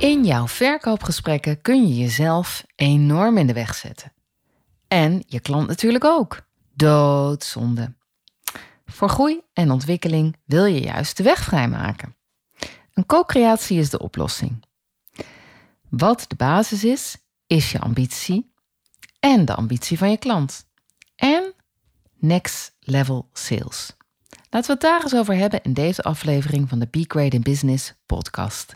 In jouw verkoopgesprekken kun je jezelf enorm in de weg zetten. En je klant natuurlijk ook. Doodzonde. Voor groei en ontwikkeling wil je juist de weg vrijmaken. Een co-creatie is de oplossing. Wat de basis is, is je ambitie en de ambitie van je klant. En next level sales. Laten we het daar eens over hebben in deze aflevering van de Be Great in Business podcast.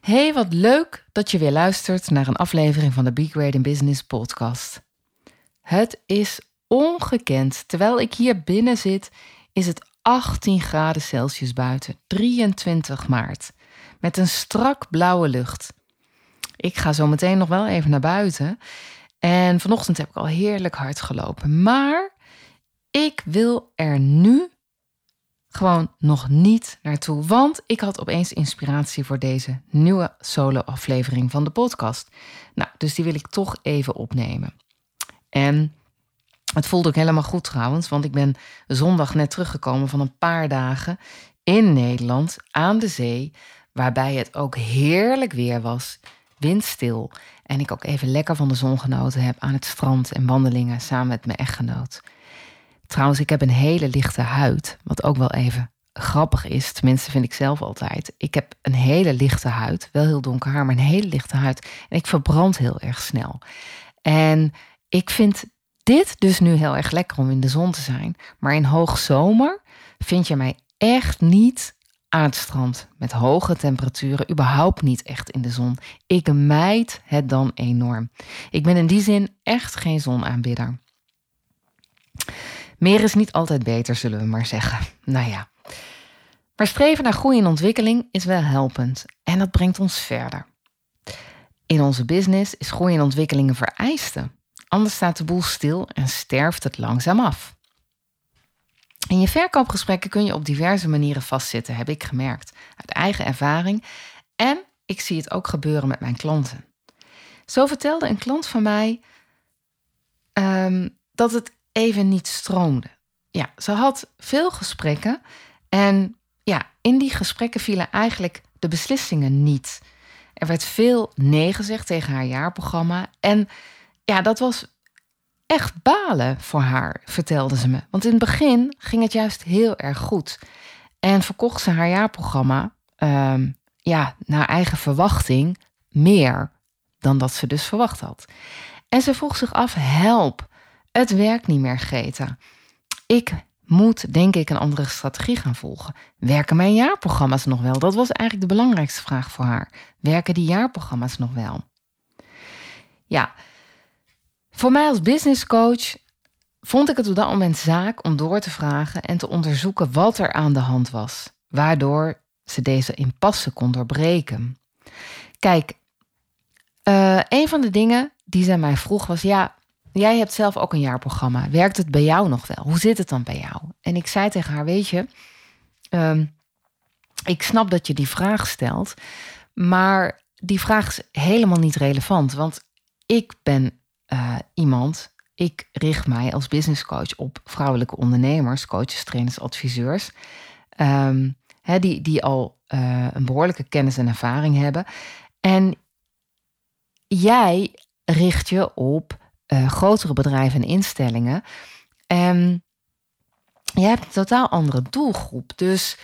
Hey, wat leuk dat je weer luistert naar een aflevering van de Be Great in Business podcast. Het is ongekend. Terwijl ik hier binnen zit, is het 18 graden Celsius buiten, 23 maart, met een strak blauwe lucht. Ik ga zo meteen nog wel even naar buiten. En vanochtend heb ik al heerlijk hard gelopen. Maar ik wil er nu gewoon nog niet naartoe. Want ik had opeens inspiratie voor deze nieuwe solo-aflevering van de podcast. Nou, dus die wil ik toch even opnemen. En het voelde ook helemaal goed trouwens, want ik ben zondag net teruggekomen van een paar dagen in Nederland aan de zee, waarbij het ook heerlijk weer was, windstil. En ik ook even lekker van de zon genoten heb aan het strand en wandelingen samen met mijn echtgenoot. Trouwens, ik heb een hele lichte huid, wat ook wel even grappig is. Tenminste, vind ik zelf altijd. Ik heb een hele lichte huid, wel heel donker haar, maar een hele lichte huid. En ik verbrand heel erg snel. En ik vind dit dus nu heel erg lekker om in de zon te zijn. Maar in hoogzomer vind je mij echt niet aan het strand met hoge temperaturen, überhaupt niet echt in de zon. Ik mijd het dan enorm. Ik ben in die zin echt geen zonaanbidder. Meer is niet altijd beter, zullen we maar zeggen. Nou ja. Maar streven naar groei en ontwikkeling is wel helpend en dat brengt ons verder. In onze business is groei en ontwikkeling een vereiste. Anders staat de boel stil en sterft het langzaam af. In je verkoopgesprekken kun je op diverse manieren vastzitten, heb ik gemerkt, uit eigen ervaring. En ik zie het ook gebeuren met mijn klanten. Zo vertelde een klant van mij ehm, dat het even niet stroomde. Ja, ze had veel gesprekken en ja, in die gesprekken vielen eigenlijk de beslissingen niet. Er werd veel nee gezegd tegen haar jaarprogramma en ja, dat was echt balen voor haar, vertelde ze me. Want in het begin ging het juist heel erg goed. En verkocht ze haar jaarprogramma, um, ja, naar eigen verwachting, meer dan dat ze dus verwacht had. En ze vroeg zich af: help, het werkt niet meer, Greta. Ik moet, denk ik, een andere strategie gaan volgen. Werken mijn jaarprogramma's nog wel? Dat was eigenlijk de belangrijkste vraag voor haar. Werken die jaarprogramma's nog wel? Ja, voor mij als business coach vond ik het op dat moment zaak om door te vragen en te onderzoeken wat er aan de hand was, waardoor ze deze impasse kon doorbreken. Kijk, uh, een van de dingen die zij mij vroeg was: ja, jij hebt zelf ook een jaarprogramma. Werkt het bij jou nog wel? Hoe zit het dan bij jou? En ik zei tegen haar: Weet je, uh, ik snap dat je die vraag stelt, maar die vraag is helemaal niet relevant, want ik ben uh, iemand. Ik richt mij als business coach op vrouwelijke ondernemers, coaches, trainers, adviseurs. Um, die, die al uh, een behoorlijke kennis en ervaring hebben. En jij richt je op uh, grotere bedrijven en instellingen. En je hebt een totaal andere doelgroep. Dus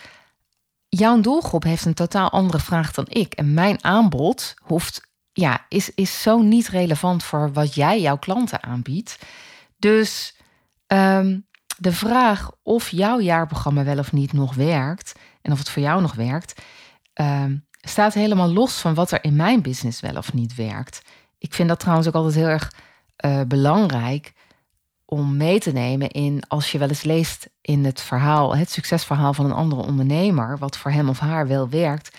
jouw doelgroep heeft een totaal andere vraag dan ik. En mijn aanbod hoeft ja, is, is zo niet relevant voor wat jij jouw klanten aanbiedt. Dus um, de vraag of jouw jaarprogramma wel of niet nog werkt en of het voor jou nog werkt, um, staat helemaal los van wat er in mijn business wel of niet werkt. Ik vind dat trouwens ook altijd heel erg uh, belangrijk om mee te nemen in als je wel eens leest in het verhaal, het succesverhaal van een andere ondernemer, wat voor hem of haar wel werkt,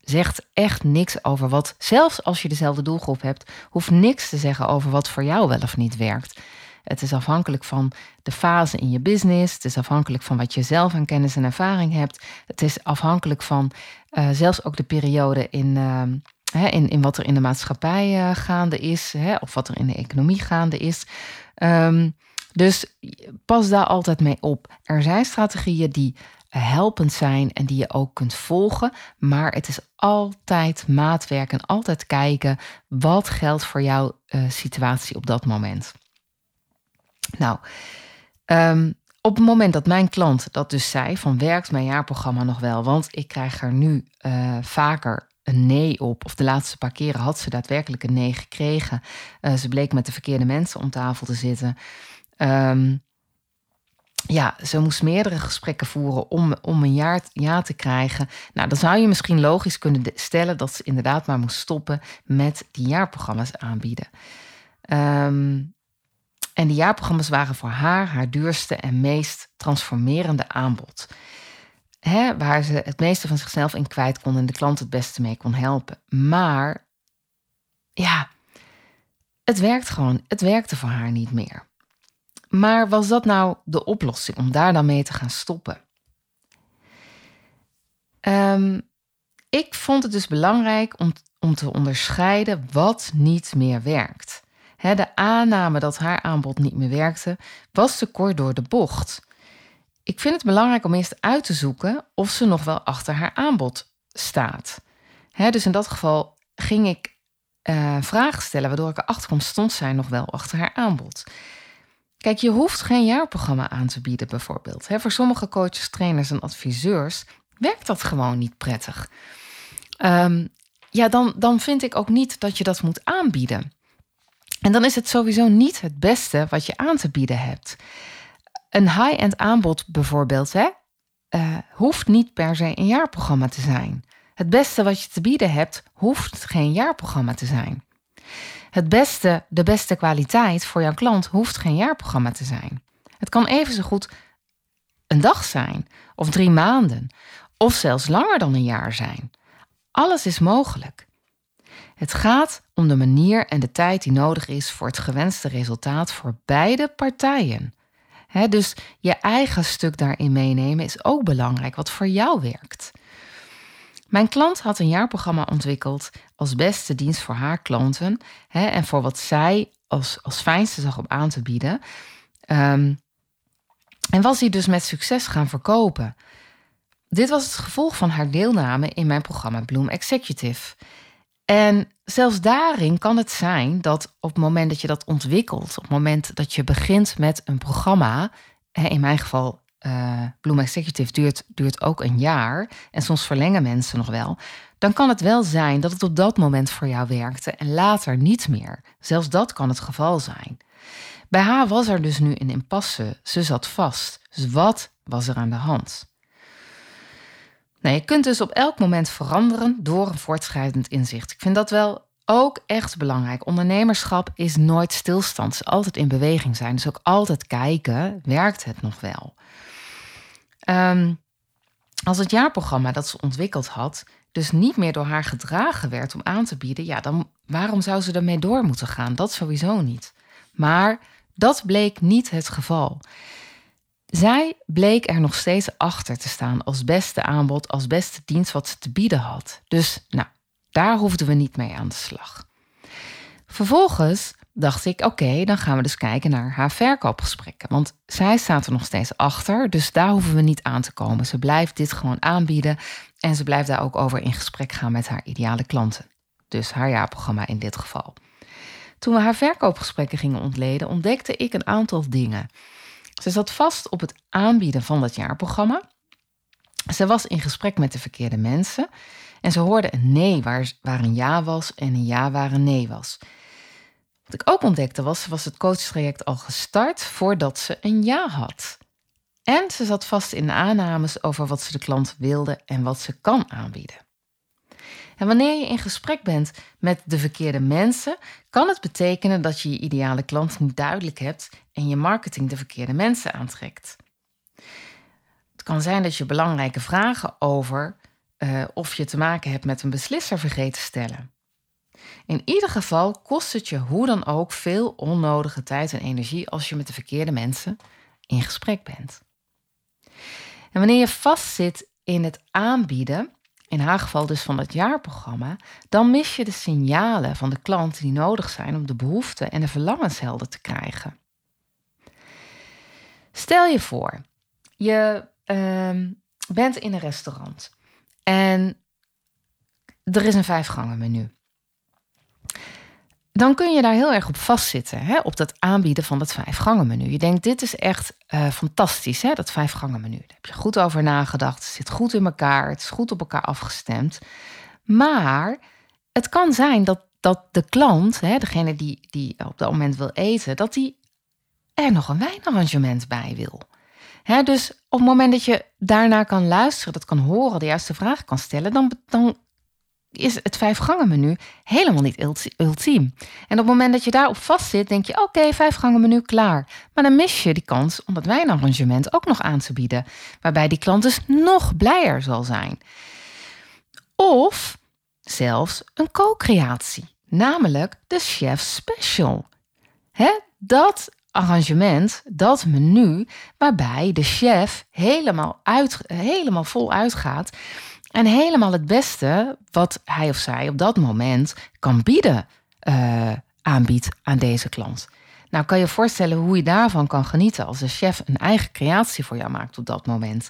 zegt echt niks over wat, zelfs als je dezelfde doelgroep hebt, hoeft niks te zeggen over wat voor jou wel of niet werkt. Het is afhankelijk van de fase in je business. Het is afhankelijk van wat je zelf aan kennis en ervaring hebt. Het is afhankelijk van uh, zelfs ook de periode in, uh, in, in wat er in de maatschappij uh, gaande is. Hè, of wat er in de economie gaande is. Um, dus pas daar altijd mee op. Er zijn strategieën die helpend zijn en die je ook kunt volgen. Maar het is altijd maatwerk en altijd kijken wat geldt voor jouw uh, situatie op dat moment. Nou, um, op het moment dat mijn klant dat dus zei, van werkt mijn jaarprogramma nog wel? Want ik krijg er nu uh, vaker een nee op. Of de laatste paar keren had ze daadwerkelijk een nee gekregen. Uh, ze bleek met de verkeerde mensen om tafel te zitten. Um, ja, ze moest meerdere gesprekken voeren om, om een jaar ja te krijgen. Nou, dan zou je misschien logisch kunnen stellen dat ze inderdaad maar moest stoppen met die jaarprogramma's aanbieden. Um, en die jaarprogramma's waren voor haar haar duurste en meest transformerende aanbod. Hè, waar ze het meeste van zichzelf in kwijt kon en de klant het beste mee kon helpen. Maar ja, het werkt gewoon. Het werkte voor haar niet meer. Maar was dat nou de oplossing om daar dan mee te gaan stoppen? Um, ik vond het dus belangrijk om, om te onderscheiden wat niet meer werkt de aanname dat haar aanbod niet meer werkte, was te kort door de bocht. Ik vind het belangrijk om eerst uit te zoeken of ze nog wel achter haar aanbod staat. dus in dat geval ging ik uh, vragen stellen, waardoor ik erachter kwam, stond zij nog wel achter haar aanbod. Kijk, je hoeft geen jaarprogramma aan te bieden, bijvoorbeeld. voor sommige coaches, trainers en adviseurs werkt dat gewoon niet prettig. Um, ja, dan, dan vind ik ook niet dat je dat moet aanbieden. En dan is het sowieso niet het beste wat je aan te bieden hebt. Een high-end aanbod bijvoorbeeld, hè, uh, hoeft niet per se een jaarprogramma te zijn. Het beste wat je te bieden hebt, hoeft geen jaarprogramma te zijn. Het beste, de beste kwaliteit voor jouw klant hoeft geen jaarprogramma te zijn. Het kan even zo goed een dag zijn, of drie maanden, of zelfs langer dan een jaar zijn. Alles is mogelijk. Het gaat om de manier en de tijd die nodig is voor het gewenste resultaat voor beide partijen. Dus je eigen stuk daarin meenemen is ook belangrijk, wat voor jou werkt. Mijn klant had een jaarprogramma ontwikkeld als beste dienst voor haar klanten en voor wat zij als, als fijnste zag om aan te bieden. Um, en was hij dus met succes gaan verkopen. Dit was het gevolg van haar deelname in mijn programma Bloom Executive. En zelfs daarin kan het zijn dat op het moment dat je dat ontwikkelt, op het moment dat je begint met een programma, in mijn geval uh, Bloom Executive duurt, duurt ook een jaar en soms verlengen mensen nog wel, dan kan het wel zijn dat het op dat moment voor jou werkte en later niet meer. Zelfs dat kan het geval zijn. Bij haar was er dus nu een impasse, ze zat vast. Dus wat was er aan de hand? Nou, je kunt dus op elk moment veranderen door een voortschrijdend inzicht. Ik vind dat wel ook echt belangrijk. Ondernemerschap is nooit stilstand, het is altijd in beweging zijn. Dus ook altijd kijken, werkt het nog wel? Um, als het jaarprogramma dat ze ontwikkeld had, dus niet meer door haar gedragen werd om aan te bieden, ja, dan waarom zou ze ermee door moeten gaan? Dat sowieso niet. Maar dat bleek niet het geval. Zij bleek er nog steeds achter te staan als beste aanbod, als beste dienst wat ze te bieden had. Dus nou, daar hoefden we niet mee aan de slag. Vervolgens dacht ik, oké, dan gaan we dus kijken naar haar verkoopgesprekken. Want zij staat er nog steeds achter, dus daar hoeven we niet aan te komen. Ze blijft dit gewoon aanbieden en ze blijft daar ook over in gesprek gaan met haar ideale klanten. Dus haar jaarprogramma in dit geval. Toen we haar verkoopgesprekken gingen ontleden, ontdekte ik een aantal dingen. Ze zat vast op het aanbieden van dat jaarprogramma. Ze was in gesprek met de verkeerde mensen. En ze hoorde een nee waar, een ja was en een ja waar een nee was. Wat ik ook ontdekte was, was het coachtraject al gestart voordat ze een ja had. En ze zat vast in aannames over wat ze de klant wilde en wat ze kan aanbieden. En wanneer je in gesprek bent met de verkeerde mensen, kan het betekenen dat je je ideale klant niet duidelijk hebt en je marketing de verkeerde mensen aantrekt. Het kan zijn dat je belangrijke vragen over uh, of je te maken hebt met een beslisser vergeten te stellen. In ieder geval kost het je hoe dan ook veel onnodige tijd en energie als je met de verkeerde mensen in gesprek bent. En wanneer je vastzit in het aanbieden, in haar geval dus van het jaarprogramma, dan mis je de signalen van de klant die nodig zijn om de behoeften en de verlangens helder te krijgen. Stel je voor, je uh, bent in een restaurant en er is een vijfgangen menu dan kun je daar heel erg op vastzitten. Hè? Op dat aanbieden van dat vijfgangenmenu. Je denkt, dit is echt uh, fantastisch, hè? dat vijfgangenmenu. Daar heb je goed over nagedacht. Het zit goed in elkaar. Het is goed op elkaar afgestemd. Maar het kan zijn dat, dat de klant, hè, degene die, die op dat moment wil eten, dat die er nog een wijnarrangement bij wil. Hè, dus op het moment dat je daarna kan luisteren, dat kan horen, de juiste vraag kan stellen, dan, dan is het vijfgangenmenu helemaal niet ultiem. En op het moment dat je daarop vastzit, denk je: oké, okay, vijfgangenmenu klaar. Maar dan mis je die kans om het wijnarrangement ook nog aan te bieden, waarbij die klant dus nog blijer zal zijn. Of zelfs een co-creatie, namelijk de chef special. Hè? Dat arrangement, dat menu, waarbij de chef helemaal, uit, helemaal vol uitgaat en helemaal het beste wat hij of zij op dat moment kan bieden, uh, aanbiedt aan deze klant. Nou, kan je voorstellen hoe je daarvan kan genieten als de chef een eigen creatie voor jou maakt op dat moment.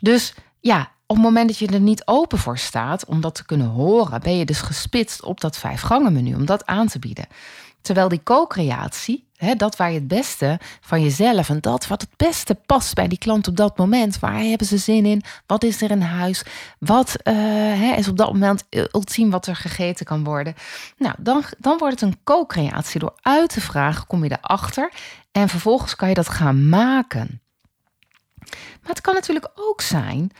Dus ja, op het moment dat je er niet open voor staat om dat te kunnen horen, ben je dus gespitst op dat vijfgangenmenu om dat aan te bieden. Terwijl die co-creatie, dat waar je het beste van jezelf en dat wat het beste past bij die klant op dat moment, waar hebben ze zin in, wat is er in huis, wat uh, is op dat moment ultiem wat er gegeten kan worden. Nou, dan, dan wordt het een co-creatie. Door uit te vragen kom je erachter en vervolgens kan je dat gaan maken. Maar het kan natuurlijk ook zijn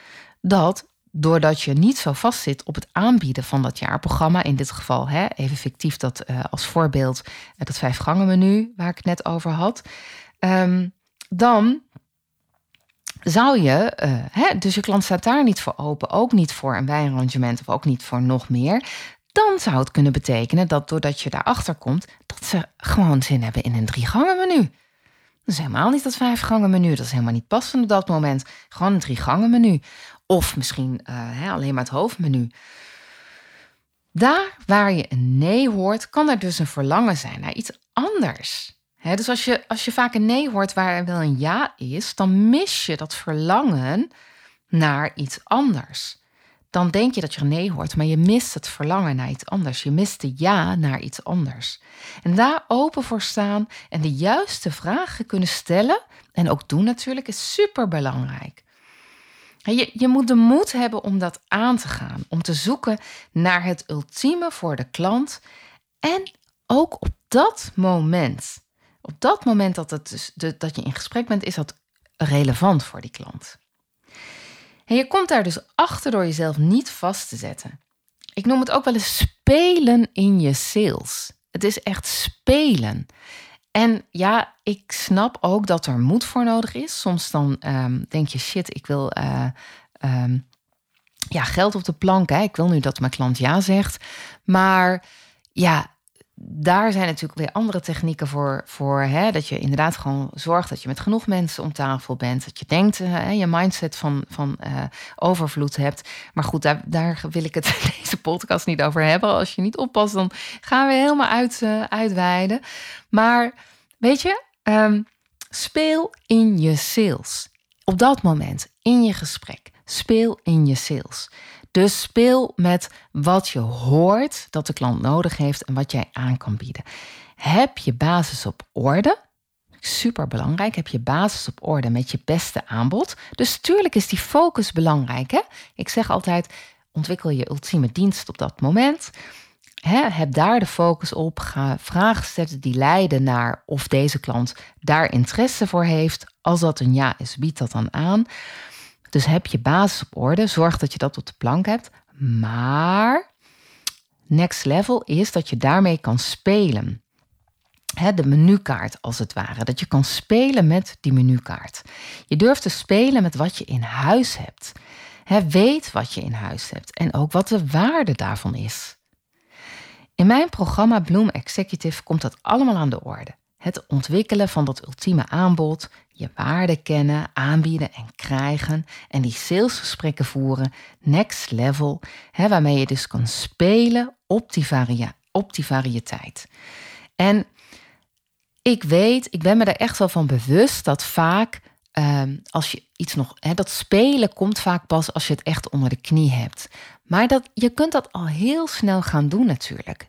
dat doordat je niet zo vastzit op het aanbieden van dat jaarprogramma, in dit geval hè, even fictief dat uh, als voorbeeld uh, dat vijfgangenmenu waar ik het net over had, um, dan zou je, uh, hè, dus je klant staat daar niet voor open, ook niet voor een wijnarrangement of ook niet voor nog meer, dan zou het kunnen betekenen dat doordat je daarachter komt, dat ze gewoon zin hebben in een drie gangen menu. Dat is helemaal niet dat vijf gangen menu. Dat is helemaal niet passend op dat moment. Gewoon een drie gangen menu. Of misschien uh, alleen maar het hoofdmenu. Daar waar je een nee hoort, kan er dus een verlangen zijn naar iets anders. dus als je, als je vaak een nee hoort waar er wel een ja is, dan mis je dat verlangen naar iets anders. Dan denk je dat je nee hoort, maar je mist het verlangen naar iets anders. Je mist de ja naar iets anders. En daar open voor staan en de juiste vragen kunnen stellen, en ook doen natuurlijk, is super belangrijk. Je, je moet de moed hebben om dat aan te gaan, om te zoeken naar het ultieme voor de klant. En ook op dat moment, op dat moment dat, dus, dat je in gesprek bent, is dat relevant voor die klant. En je komt daar dus achter door jezelf niet vast te zetten. Ik noem het ook wel eens spelen in je sales. Het is echt spelen. En ja, ik snap ook dat er moed voor nodig is. Soms dan um, denk je, shit, ik wil uh, um, ja, geld op de plank. Hè. Ik wil nu dat mijn klant ja zegt. Maar ja, daar zijn natuurlijk weer andere technieken voor. voor hè, dat je inderdaad gewoon zorgt dat je met genoeg mensen om tafel bent. Dat je denkt, uh, je mindset van, van uh, overvloed hebt. Maar goed, daar, daar wil ik het in deze podcast niet over hebben. Als je niet oppast, dan gaan we helemaal uit, uh, uitweiden. Maar weet je, um, speel in je sales. Op dat moment, in je gesprek. Speel in je sales. Dus speel met wat je hoort dat de klant nodig heeft en wat jij aan kan bieden. Heb je basis op orde? Super belangrijk. Heb je basis op orde met je beste aanbod? Dus tuurlijk is die focus belangrijk. Hè? Ik zeg altijd: ontwikkel je ultieme dienst op dat moment. heb daar de focus op. Ga vragen stellen die leiden naar of deze klant daar interesse voor heeft. Als dat een ja is, bied dat dan aan. Dus heb je basis op orde, zorg dat je dat op de plank hebt. Maar next level is dat je daarmee kan spelen. de menukaart als het ware. Dat je kan spelen met die menukaart. Je durft te spelen met wat je in huis hebt. weet wat je in huis hebt en ook wat de waarde daarvan is. In mijn programma Bloom Executive komt dat allemaal aan de orde. Het ontwikkelen van dat ultieme aanbod, je waarde kennen, aanbieden en krijgen en die salesgesprekken voeren, next level, hè, waarmee je dus kan spelen op die, varia op die variëteit. En ik weet, ik ben me er echt wel van bewust dat vaak Ehm, als je iets nog, dat spelen komt vaak pas als je het echt onder de knie hebt. Maar dat, je kunt dat al heel snel gaan doen natuurlijk.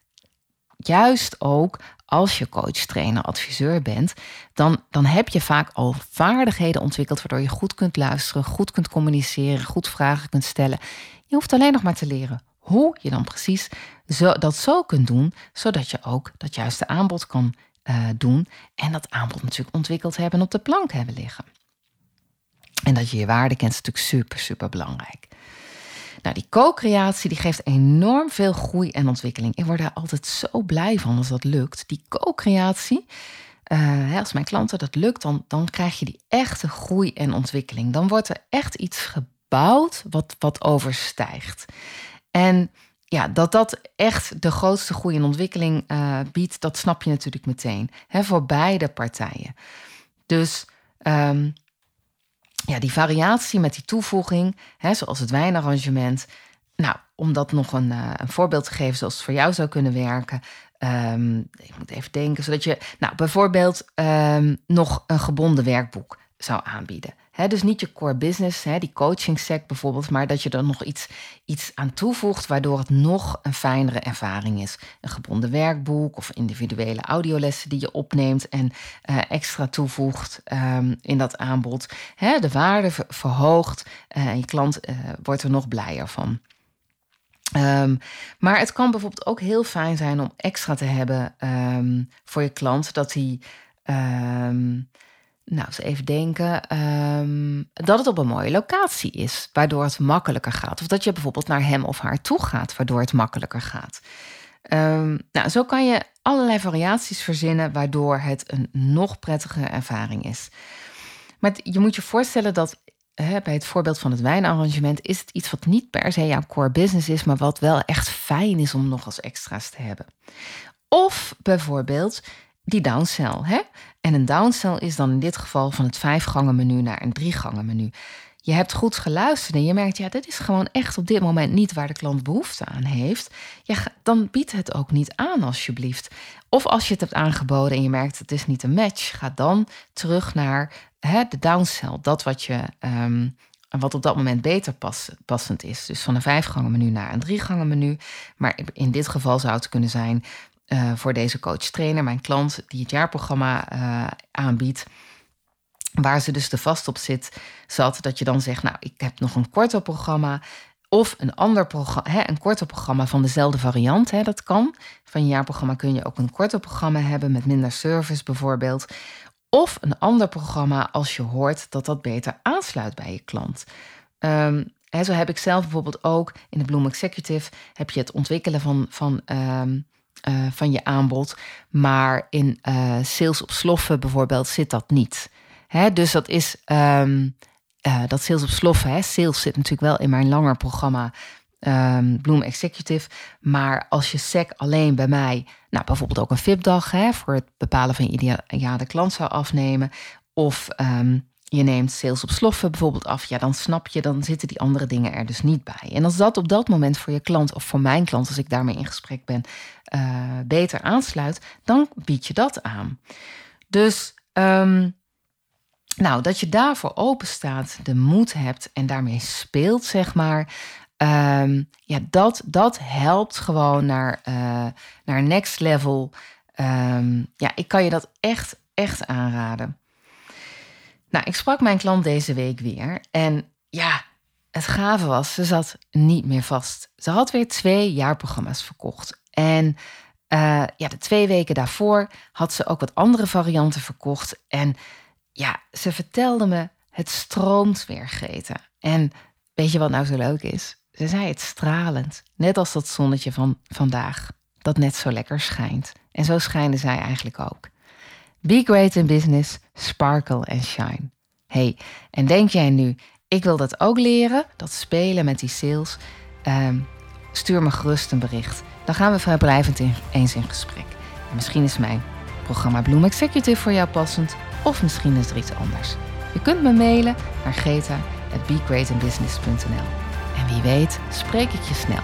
Juist ook als je coach, trainer, adviseur bent, dan, dan heb je vaak al vaardigheden ontwikkeld waardoor je goed kunt luisteren, goed kunt communiceren, goed vragen kunt stellen. Je hoeft alleen nog maar te leren hoe je dan precies zo, dat zo kunt doen, zodat je ook dat juiste aanbod kan uh, doen en dat aanbod natuurlijk ontwikkeld hebben en op de plank hebben liggen. En dat je je waarde kent is natuurlijk super, super belangrijk. Nou, die co-creatie die geeft enorm veel groei en ontwikkeling. Ik word daar altijd zo blij van als dat lukt. Die co-creatie, uh, als mijn klanten dat lukt, dan, dan krijg je die echte groei en ontwikkeling. Dan wordt er echt iets gebouwd wat, wat overstijgt. En ja, dat dat echt de grootste groei en ontwikkeling uh, biedt, dat snap je natuurlijk meteen. Hè, voor beide partijen. Dus um, ja, die variatie met die toevoeging, hè, zoals het wijnarrangement. Nou, om dat nog een, uh, een voorbeeld te geven zoals het voor jou zou kunnen werken. Um, ik moet even denken, zodat je nou, bijvoorbeeld um, nog een gebonden werkboek zou aanbieden dus niet je core business, die coaching sec bijvoorbeeld, maar dat je er nog iets, iets aan toevoegt waardoor het nog een fijnere ervaring is. Een gebonden werkboek of individuele audiolessen die je opneemt en uh, extra toevoegt um, in dat aanbod. de waarde verhoogt uh, en je klant uh, wordt er nog blijer van. Um, maar het kan bijvoorbeeld ook heel fijn zijn om extra te hebben um, voor je klant dat hij. Nou, eens even denken. Um, dat het op een mooie locatie is, waardoor het makkelijker gaat. Of dat je bijvoorbeeld naar hem of haar toe gaat, waardoor het makkelijker gaat. Um, nou, zo kan je allerlei variaties verzinnen, waardoor het een nog prettigere ervaring is. Maar je moet je voorstellen dat hè, bij het voorbeeld van het wijnarrangement is het iets wat niet per se jouw core business is, maar wat wel echt fijn is om nog als extra's te hebben. Of bijvoorbeeld die downsell. Hè? En een downsell is dan in dit geval van het vijfgangen menu naar een driegangen menu. Je hebt goed geluisterd en je merkt, ja, dit is gewoon echt op dit moment niet waar de klant behoefte aan heeft. Ja, dan bied het ook niet aan, alsjeblieft. Of als je het hebt aangeboden en je merkt, het is niet een match, ga dan terug naar hè, de downsell. Dat wat je. Um, wat op dat moment beter pas, passend is. Dus van een vijfgangen menu naar een driegangen menu. Maar in dit geval zou het kunnen zijn uh, voor deze coach-trainer, mijn klant, die het jaarprogramma uh, aanbiedt. Waar ze dus te vast op zit, zat dat je dan zegt: Nou, ik heb nog een korter programma. Of een ander programma, een korter programma van dezelfde variant. Hè, dat kan. Van je jaarprogramma kun je ook een korter programma hebben met minder service bijvoorbeeld. Of een ander programma als je hoort dat dat beter aansluit bij je klant. Um, hè, zo heb ik zelf bijvoorbeeld ook in de Bloom Executive heb je het ontwikkelen van, van um, uh, van je aanbod. Maar in uh, sales op sloffen bijvoorbeeld zit dat niet. Hè, dus dat is um, uh, dat sales op sloffen. Sales zit natuurlijk wel in mijn langer programma um, Bloom Executive. Maar als je SEC alleen bij mij, nou bijvoorbeeld ook een VIP-dag voor het bepalen van je ideale klant zou afnemen. Of um, je neemt sales op sloffen bijvoorbeeld af, ja, dan snap je, dan zitten die andere dingen er dus niet bij. En als dat op dat moment voor je klant of voor mijn klant, als ik daarmee in gesprek ben, uh, beter aansluit, dan bied je dat aan. Dus, um, nou, dat je daarvoor open staat, de moed hebt en daarmee speelt, zeg maar. Um, ja, dat, dat helpt gewoon naar, uh, naar next level. Um, ja, ik kan je dat echt, echt aanraden. Nou, ik sprak mijn klant deze week weer. En ja, het gave was, ze zat niet meer vast. Ze had weer twee jaarprogramma's verkocht. En uh, ja, de twee weken daarvoor had ze ook wat andere varianten verkocht. En ja, ze vertelde me, het stroomt weer, Greta. En weet je wat nou zo leuk is? Ze zei het stralend. Net als dat zonnetje van vandaag, dat net zo lekker schijnt. En zo schijnen zij eigenlijk ook. Be great in business, sparkle and shine. Hey, en denk jij nu, Ik wil dat ook leren, dat spelen met die sales. Ehm, stuur me gerust een bericht. Dan gaan we vrijblijvend eens in gesprek. En misschien is mijn programma Bloom Executive voor jou passend, of misschien is er iets anders. Je kunt me mailen naar geta@begreatinbusiness.nl. En wie weet, spreek ik je snel.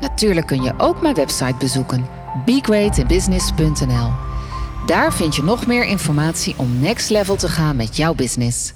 Natuurlijk kun je ook mijn website bezoeken: begreatinbusiness.nl. Daar vind je nog meer informatie om next level te gaan met jouw business.